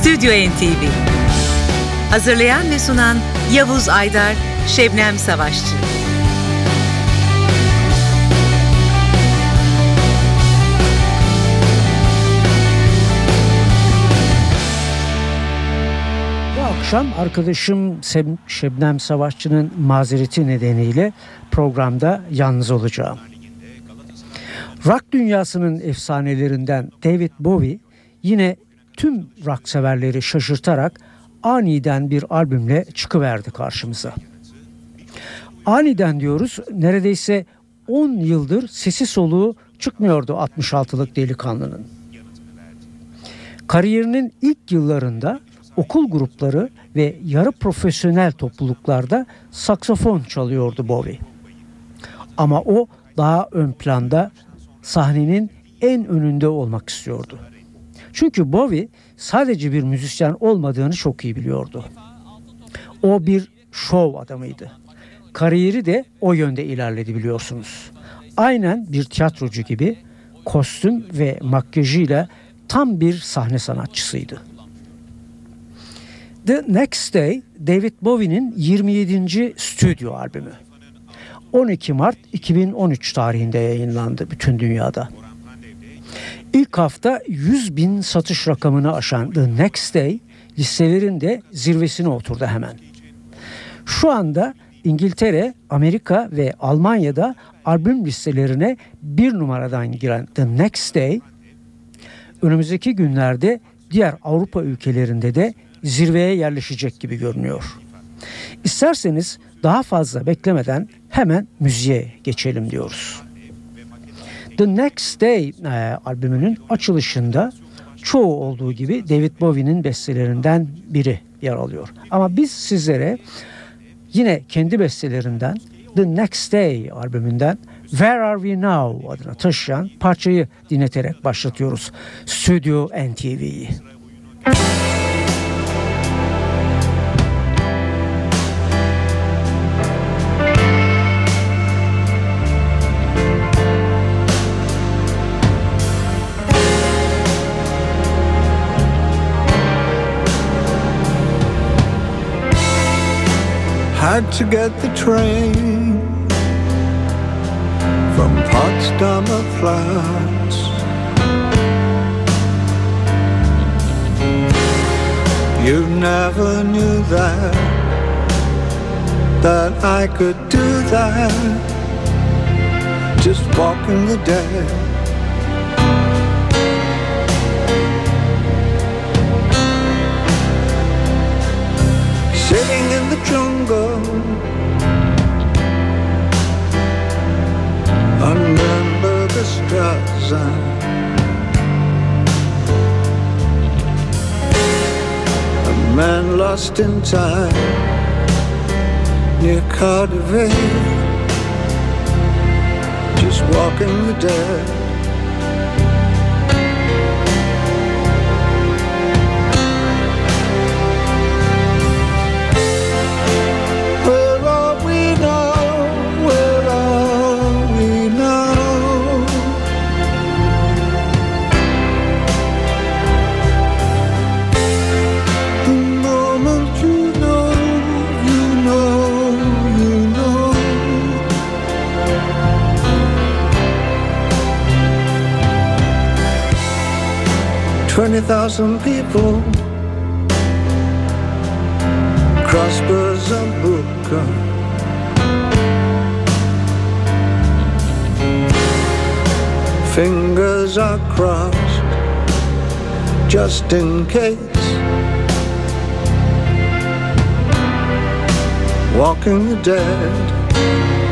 Stüdyo NTV Hazırlayan ve sunan Yavuz Aydar, Şebnem Savaşçı Bu akşam arkadaşım Şebnem Savaşçı'nın mazereti nedeniyle programda yalnız olacağım. Rock dünyasının efsanelerinden David Bowie yine tüm rock severleri şaşırtarak aniden bir albümle çıkıverdi karşımıza. Aniden diyoruz neredeyse 10 yıldır sesi soluğu çıkmıyordu 66'lık delikanlının. Kariyerinin ilk yıllarında okul grupları ve yarı profesyonel topluluklarda saksafon çalıyordu Bowie. Ama o daha ön planda sahnenin en önünde olmak istiyordu. Çünkü Bowie sadece bir müzisyen olmadığını çok iyi biliyordu. O bir şov adamıydı. Kariyeri de o yönde ilerledi biliyorsunuz. Aynen bir tiyatrocu gibi kostüm ve makyajıyla tam bir sahne sanatçısıydı. The Next Day David Bowie'nin 27. stüdyo albümü. 12 Mart 2013 tarihinde yayınlandı bütün dünyada. İlk hafta 100 bin satış rakamını aşan The Next Day listelerin de zirvesine oturdu hemen. Şu anda İngiltere, Amerika ve Almanya'da albüm listelerine bir numaradan giren The Next Day önümüzdeki günlerde diğer Avrupa ülkelerinde de zirveye yerleşecek gibi görünüyor. İsterseniz daha fazla beklemeden hemen müziğe geçelim diyoruz. The Next Day e, albümünün açılışında çoğu olduğu gibi David Bowie'nin bestelerinden biri yer alıyor. Ama biz sizlere yine kendi bestelerinden The Next Day albümünden Where Are We Now adına taşıyan parçayı dinleterek başlatıyoruz. Stüdyo NTV'yi. Had to get the train from Potsdamer Platz. You never knew that, that I could do that, just walking the dead. Under the stars. A man lost in time near Cardiff, just walking the dead. 20,000 people. Crossbars and broken. Fingers are crossed just in case. Walking the dead.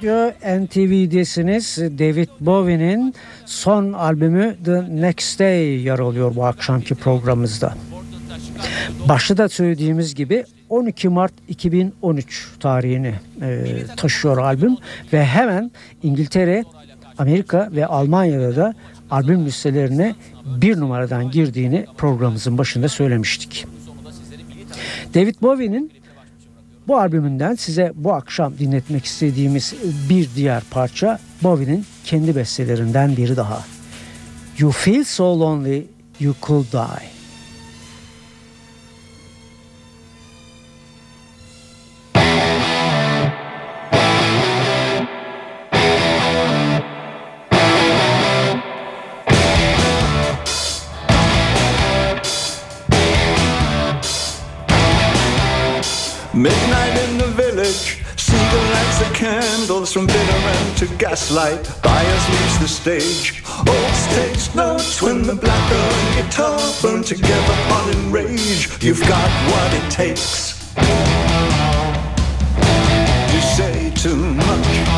Stüdyo NTV'desiniz. David Bowie'nin son albümü The Next Day yer alıyor bu akşamki programımızda. Başta da söylediğimiz gibi 12 Mart 2013 tarihini e, taşıyor albüm ve hemen İngiltere, Amerika ve Almanya'da da albüm listelerine bir numaradan girdiğini programımızın başında söylemiştik. David Bowie'nin bu albümünden size bu akşam dinletmek istediğimiz bir diğer parça Bowie'nin kendi bestelerinden biri daha. You Feel So Lonely You Could Die. To gaslight. Bias leaves the stage. Old stage notes when the black and guitar burn together in rage. You've got what it takes. You say too much.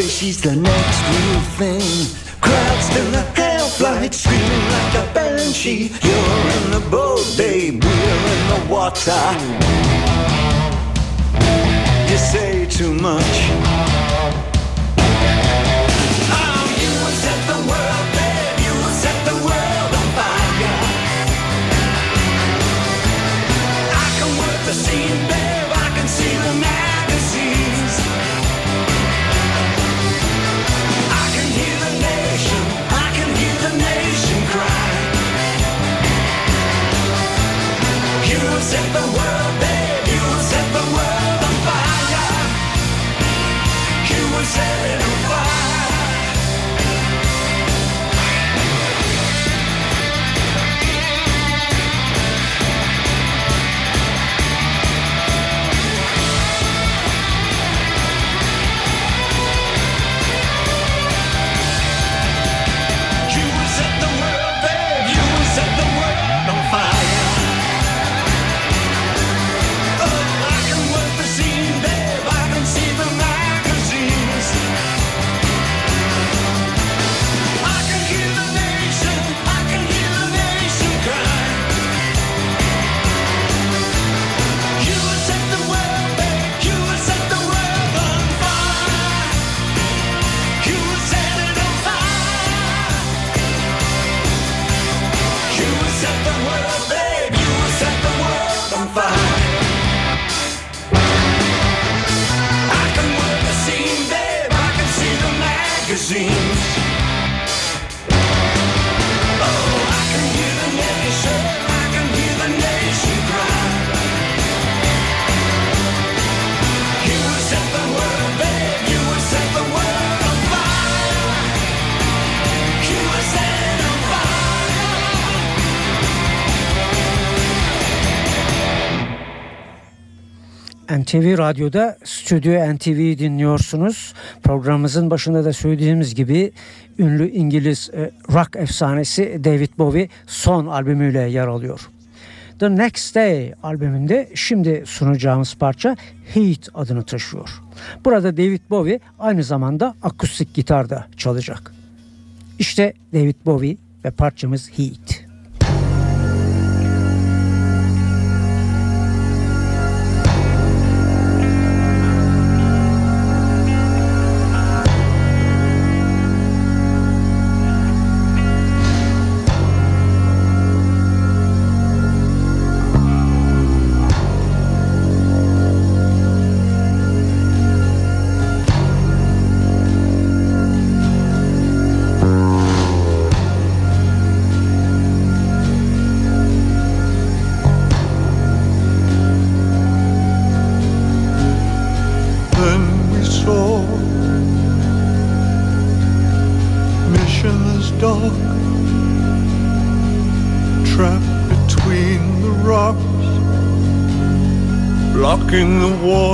Bobby, she's the next real thing. Crowds in the half-light screaming like a banshee. You're in the boat, babe, we're in the water. You say too much. with a NTV Radyo'da Stüdyo NTV'yi dinliyorsunuz. Programımızın başında da söylediğimiz gibi ünlü İngiliz e, rock efsanesi David Bowie son albümüyle yer alıyor. The Next Day albümünde şimdi sunacağımız parça Heat adını taşıyor. Burada David Bowie aynı zamanda akustik gitarda çalacak. İşte David Bowie ve parçamız Heat.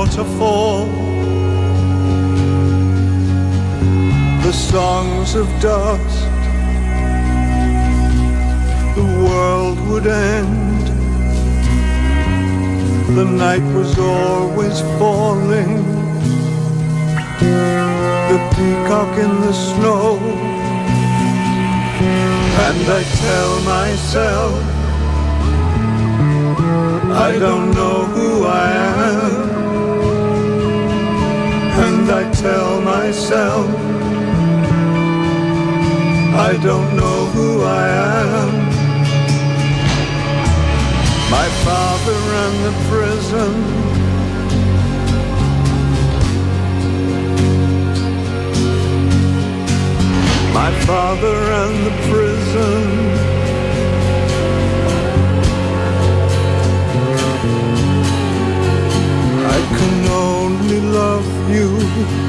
bountiful. The songs of dust, the world would end. The night was always falling. The peacock in the snow. And I tell myself I don't know who I am. tell myself. I don't know who I am. My father ran the prison. My father and the prison. I can only love you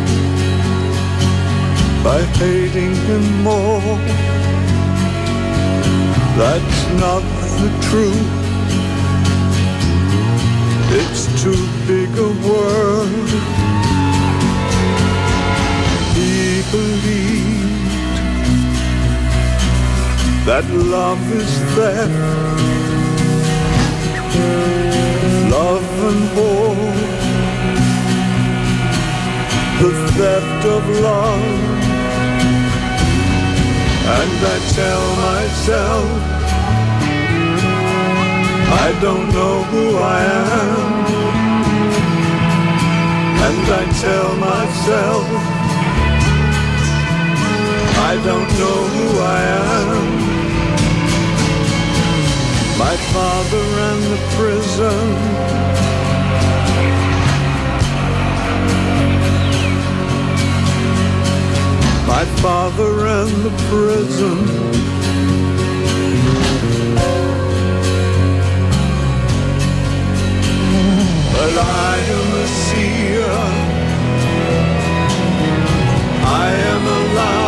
by hating him more. That's not the truth. It's too big a world. He believed that love is theft, love and war, the theft of love and I tell myself I don't know who I am. And I tell myself I don't know who I am. My father and the prison my father and the prison. But I am a seer, I am a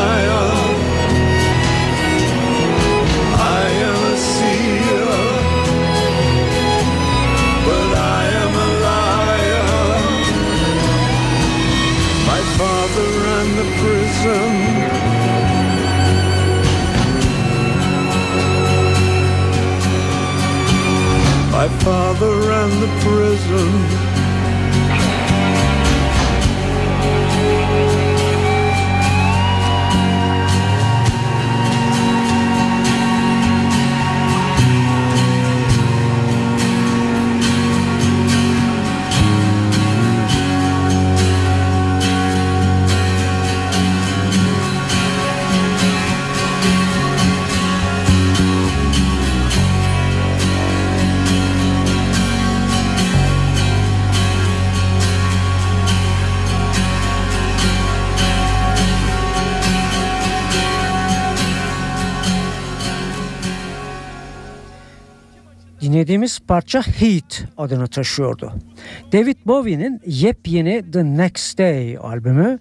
never the prison. Dinlediğimiz parça Heat adını taşıyordu. David Bowie'nin yepyeni The Next Day albümü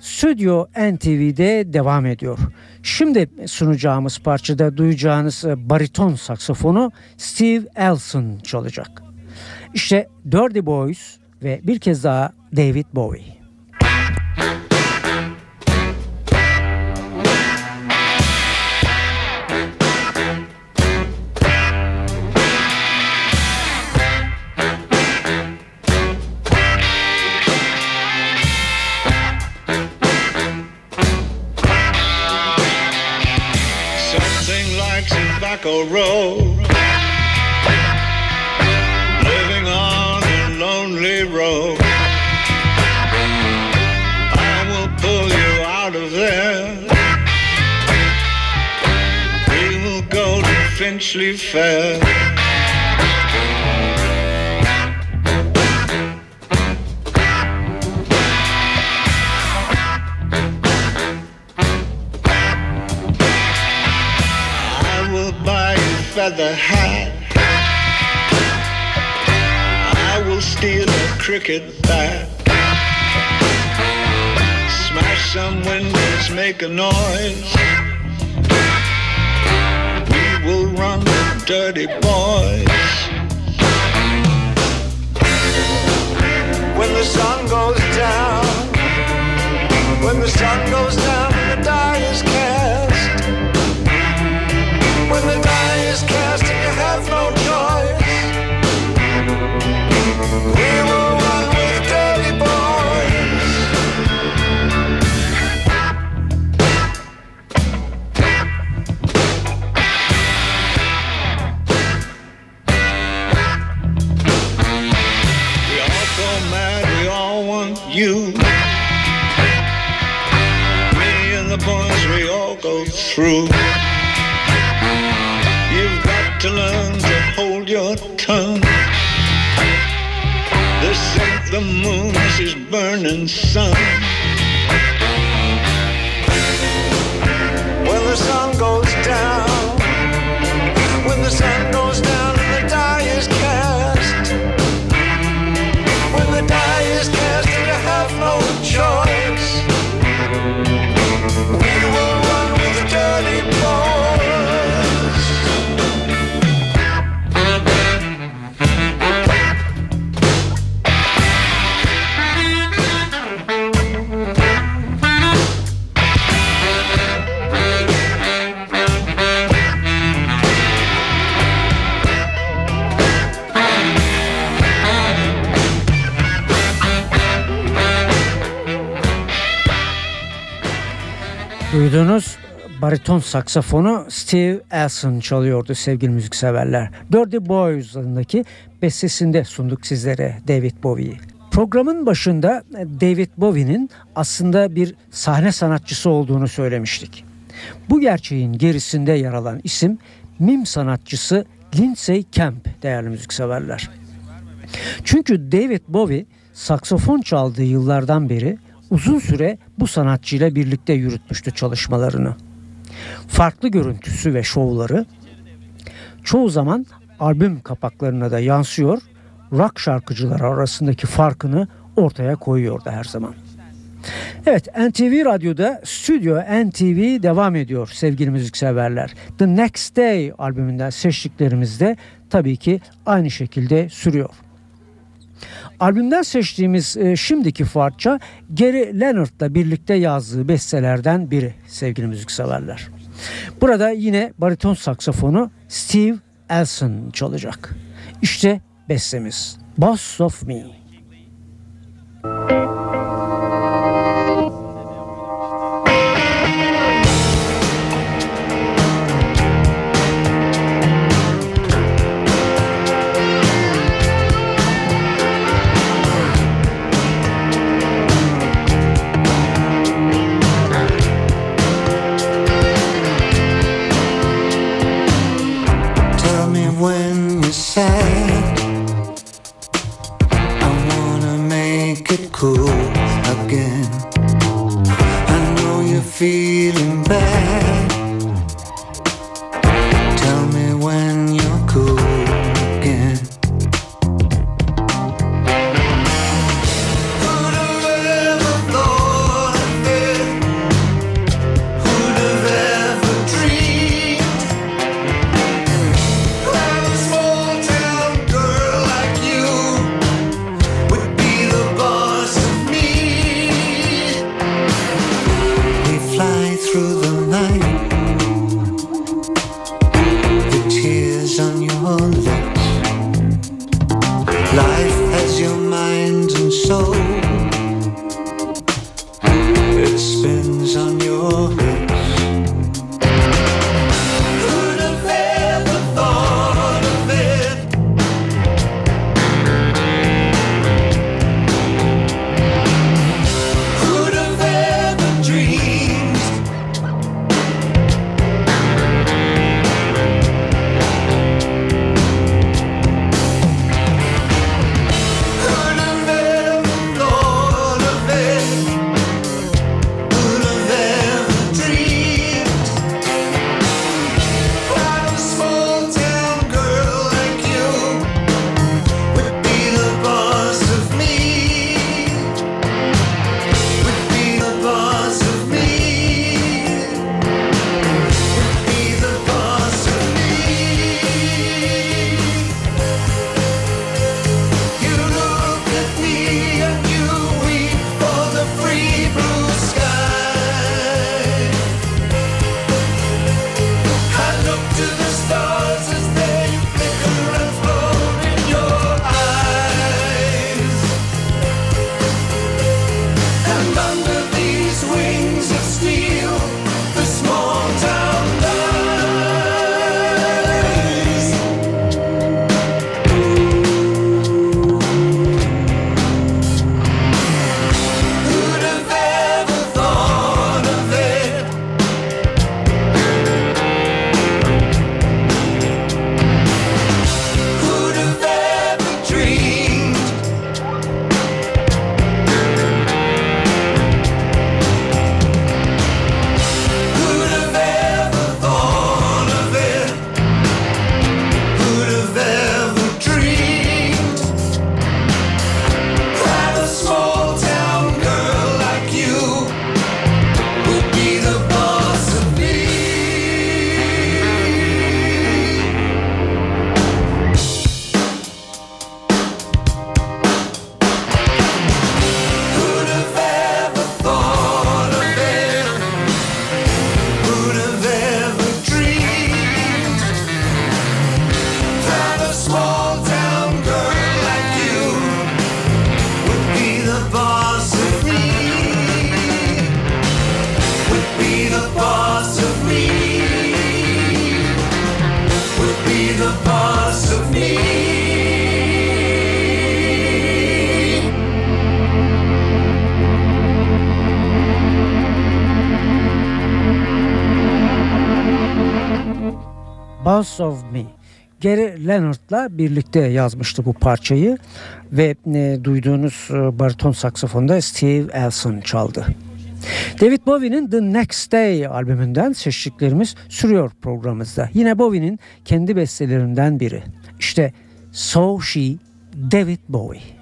Stüdyo NTV'de devam ediyor. Şimdi sunacağımız parçada duyacağınız bariton saksofonu Steve Elson çalacak. İşte Dirty Boys ve bir kez daha David Bowie. Finchley Fair. feather hat. I will steal a cricket bat. Smash some windows, make a noise. Will run the dirty boys. When the sun goes down, when the sun goes down go through to learn to hold your tongue. This ain't the moon, this is burning sun. Bariton saksafonu Steve Elson çalıyordu sevgili müzikseverler. Dirty Boys adındaki bestesinde sunduk sizlere David Bowie'yi. Programın başında David Bowie'nin aslında bir sahne sanatçısı olduğunu söylemiştik. Bu gerçeğin gerisinde yer alan isim mim sanatçısı Lindsay Kemp değerli müzikseverler. Çünkü David Bowie saksafon çaldığı yıllardan beri uzun süre bu sanatçıyla birlikte yürütmüştü çalışmalarını. Farklı görüntüsü ve şovları çoğu zaman albüm kapaklarına da yansıyor, rock şarkıcıları arasındaki farkını ortaya koyuyordu her zaman. Evet NTV Radyo'da Stüdyo NTV devam ediyor sevgili müzikseverler. The Next Day albümünden seçtiklerimiz de tabii ki aynı şekilde sürüyor. Albümden seçtiğimiz e, şimdiki parça Gary Leonard'la birlikte yazdığı bestelerden biri sevgili müzikseverler. Burada yine bariton saksafonu Steve Elson çalacak. İşte bestemiz Boss of Me. Tell me when you're sad. I wanna make it cool House of Me. Gary Leonard'la birlikte yazmıştı bu parçayı ve e, duyduğunuz e, bariton saksafonda Steve Elson çaldı. David Bowie'nin The Next Day albümünden seçtiklerimiz sürüyor programımızda. Yine Bowie'nin kendi bestelerinden biri. İşte So She, David Bowie.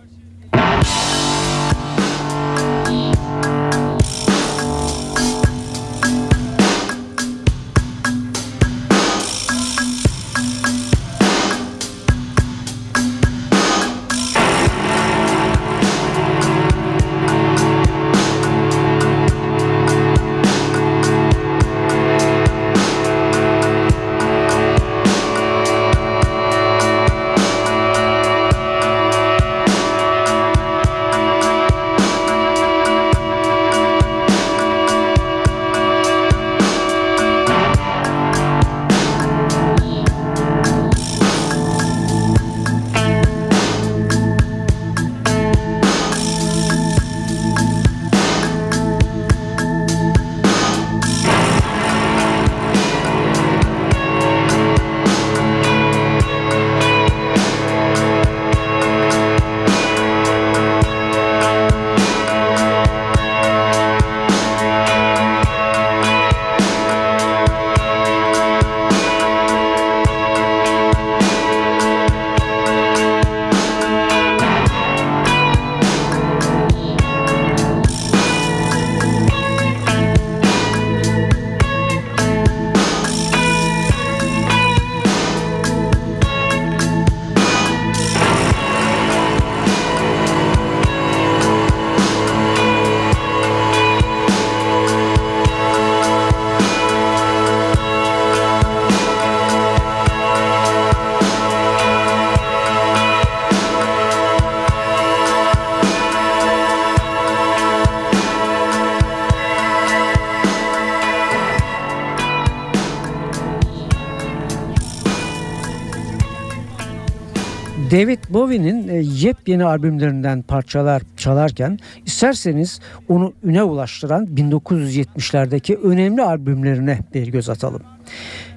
David Bowie'nin e, yepyeni albümlerinden parçalar çalarken isterseniz onu üne ulaştıran 1970'lerdeki önemli albümlerine bir göz atalım.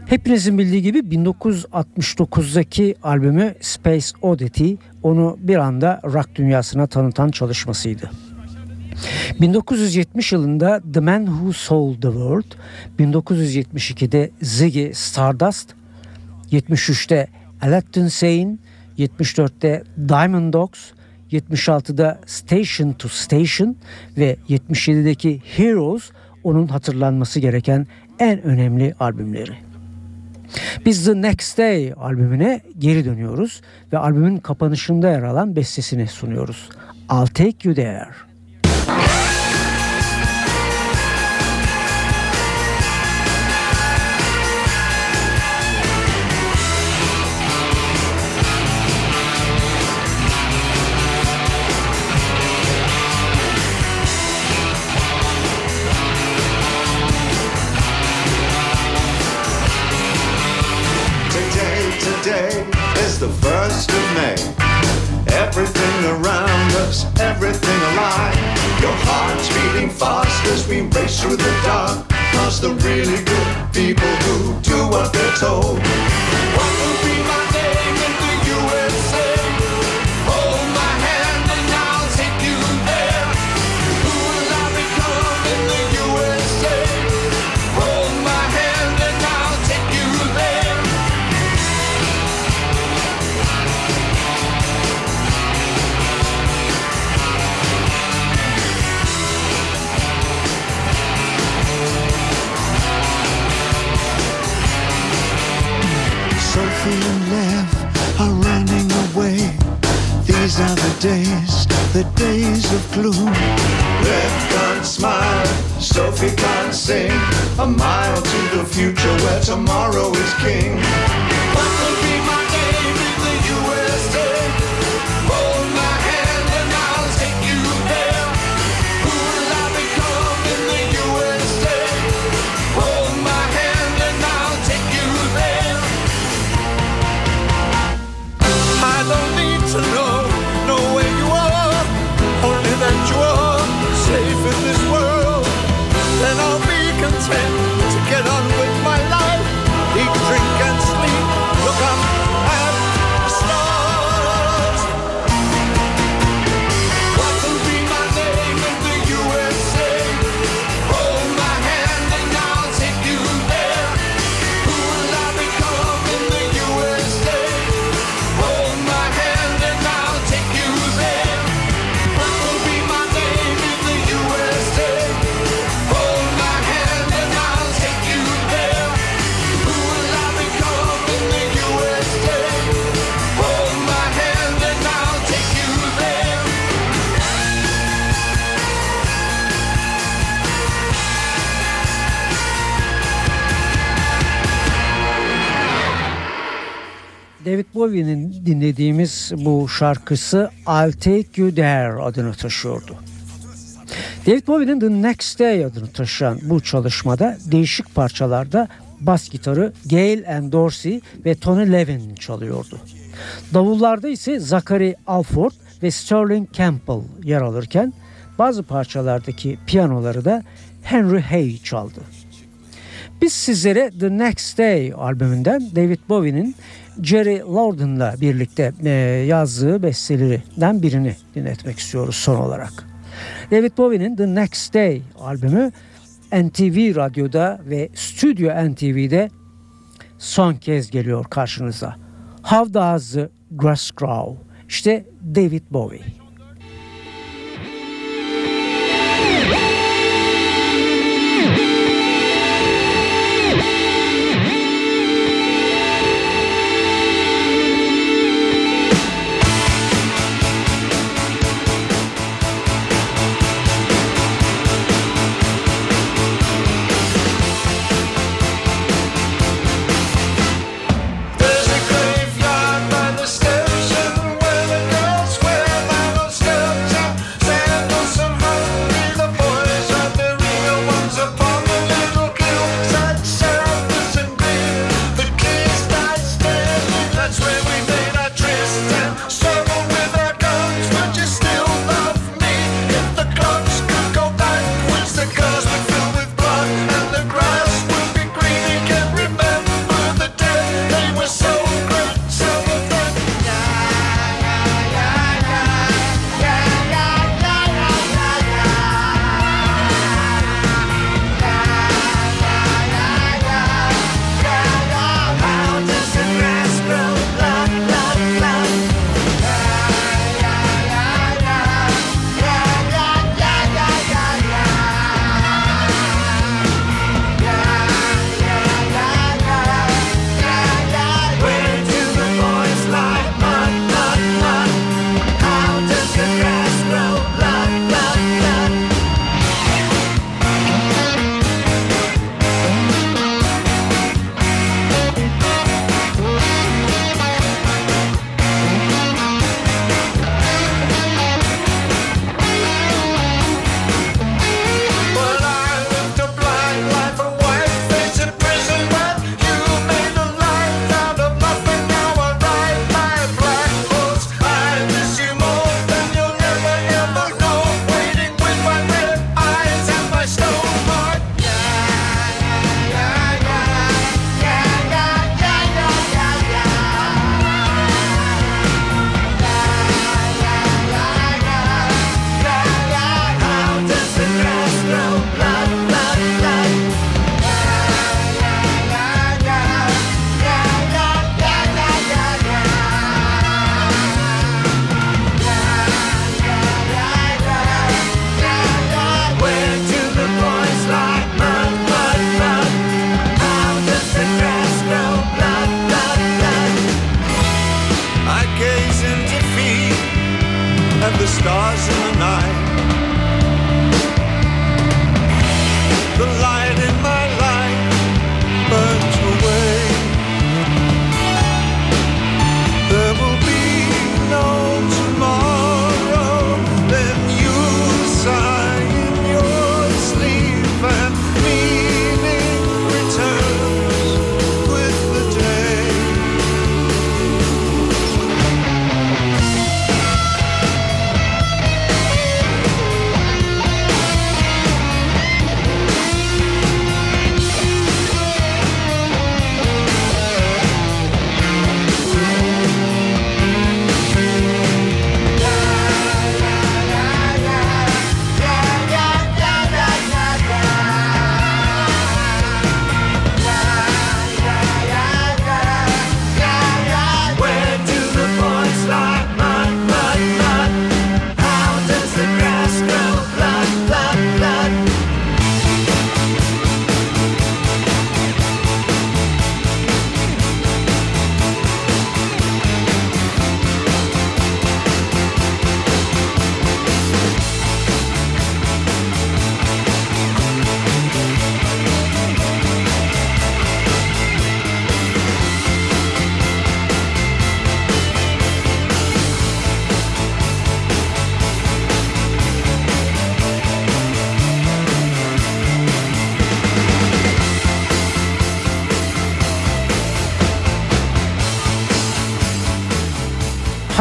Hepinizin bildiği gibi 1969'daki albümü Space Oddity onu bir anda rock dünyasına tanıtan çalışmasıydı. 1970 yılında The Man Who Sold the World, 1972'de Ziggy Stardust, 73'te Aladdin Sane, 74'te Diamond Dogs, 76'da Station to Station ve 77'deki Heroes onun hatırlanması gereken en önemli albümleri. Biz The Next Day albümüne geri dönüyoruz ve albümün kapanışında yer alan bestesini sunuyoruz. I'll Take You There. First of May. Everything around us, everything alive. Your heart's beating fast as we race through the dark. Past the really good people who do what they're told. What will be my days, the days of gloom. Lev can't smile, Sophie can't sing. A mile to the future where tomorrow is king. Boğie'nin dinlediğimiz bu şarkısı I'll Take You There adını taşıyordu. David Bowie'nin The Next Day adını taşıyan bu çalışmada değişik parçalarda bas gitarı Gail and Dorsey ve Tony Levin çalıyordu. Davullarda ise Zachary Alford ve Sterling Campbell yer alırken bazı parçalardaki piyanoları da Henry Hay çaldı. Biz sizlere The Next Day albümünden David Bowie'nin Jerry Lorden'la birlikte e, yazdığı bestelerinden birini dinletmek istiyoruz son olarak. David Bowie'nin The Next Day albümü NTV Radyo'da ve Stüdyo NTV'de son kez geliyor karşınıza. How Does the Grass Grow? İşte David Bowie.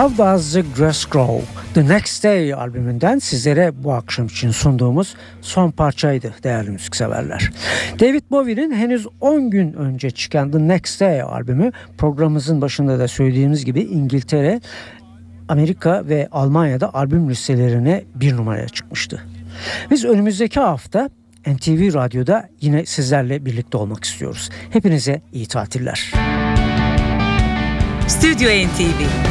How Does the Grass Grow? The Next Day albümünden sizlere bu akşam için sunduğumuz son parçaydı değerli müzikseverler. David Bowie'nin henüz 10 gün önce çıkan The Next Day albümü programımızın başında da söylediğimiz gibi İngiltere, Amerika ve Almanya'da albüm listelerine bir numaraya çıkmıştı. Biz önümüzdeki hafta NTV Radyo'da yine sizlerle birlikte olmak istiyoruz. Hepinize iyi tatiller. Stüdyo NTV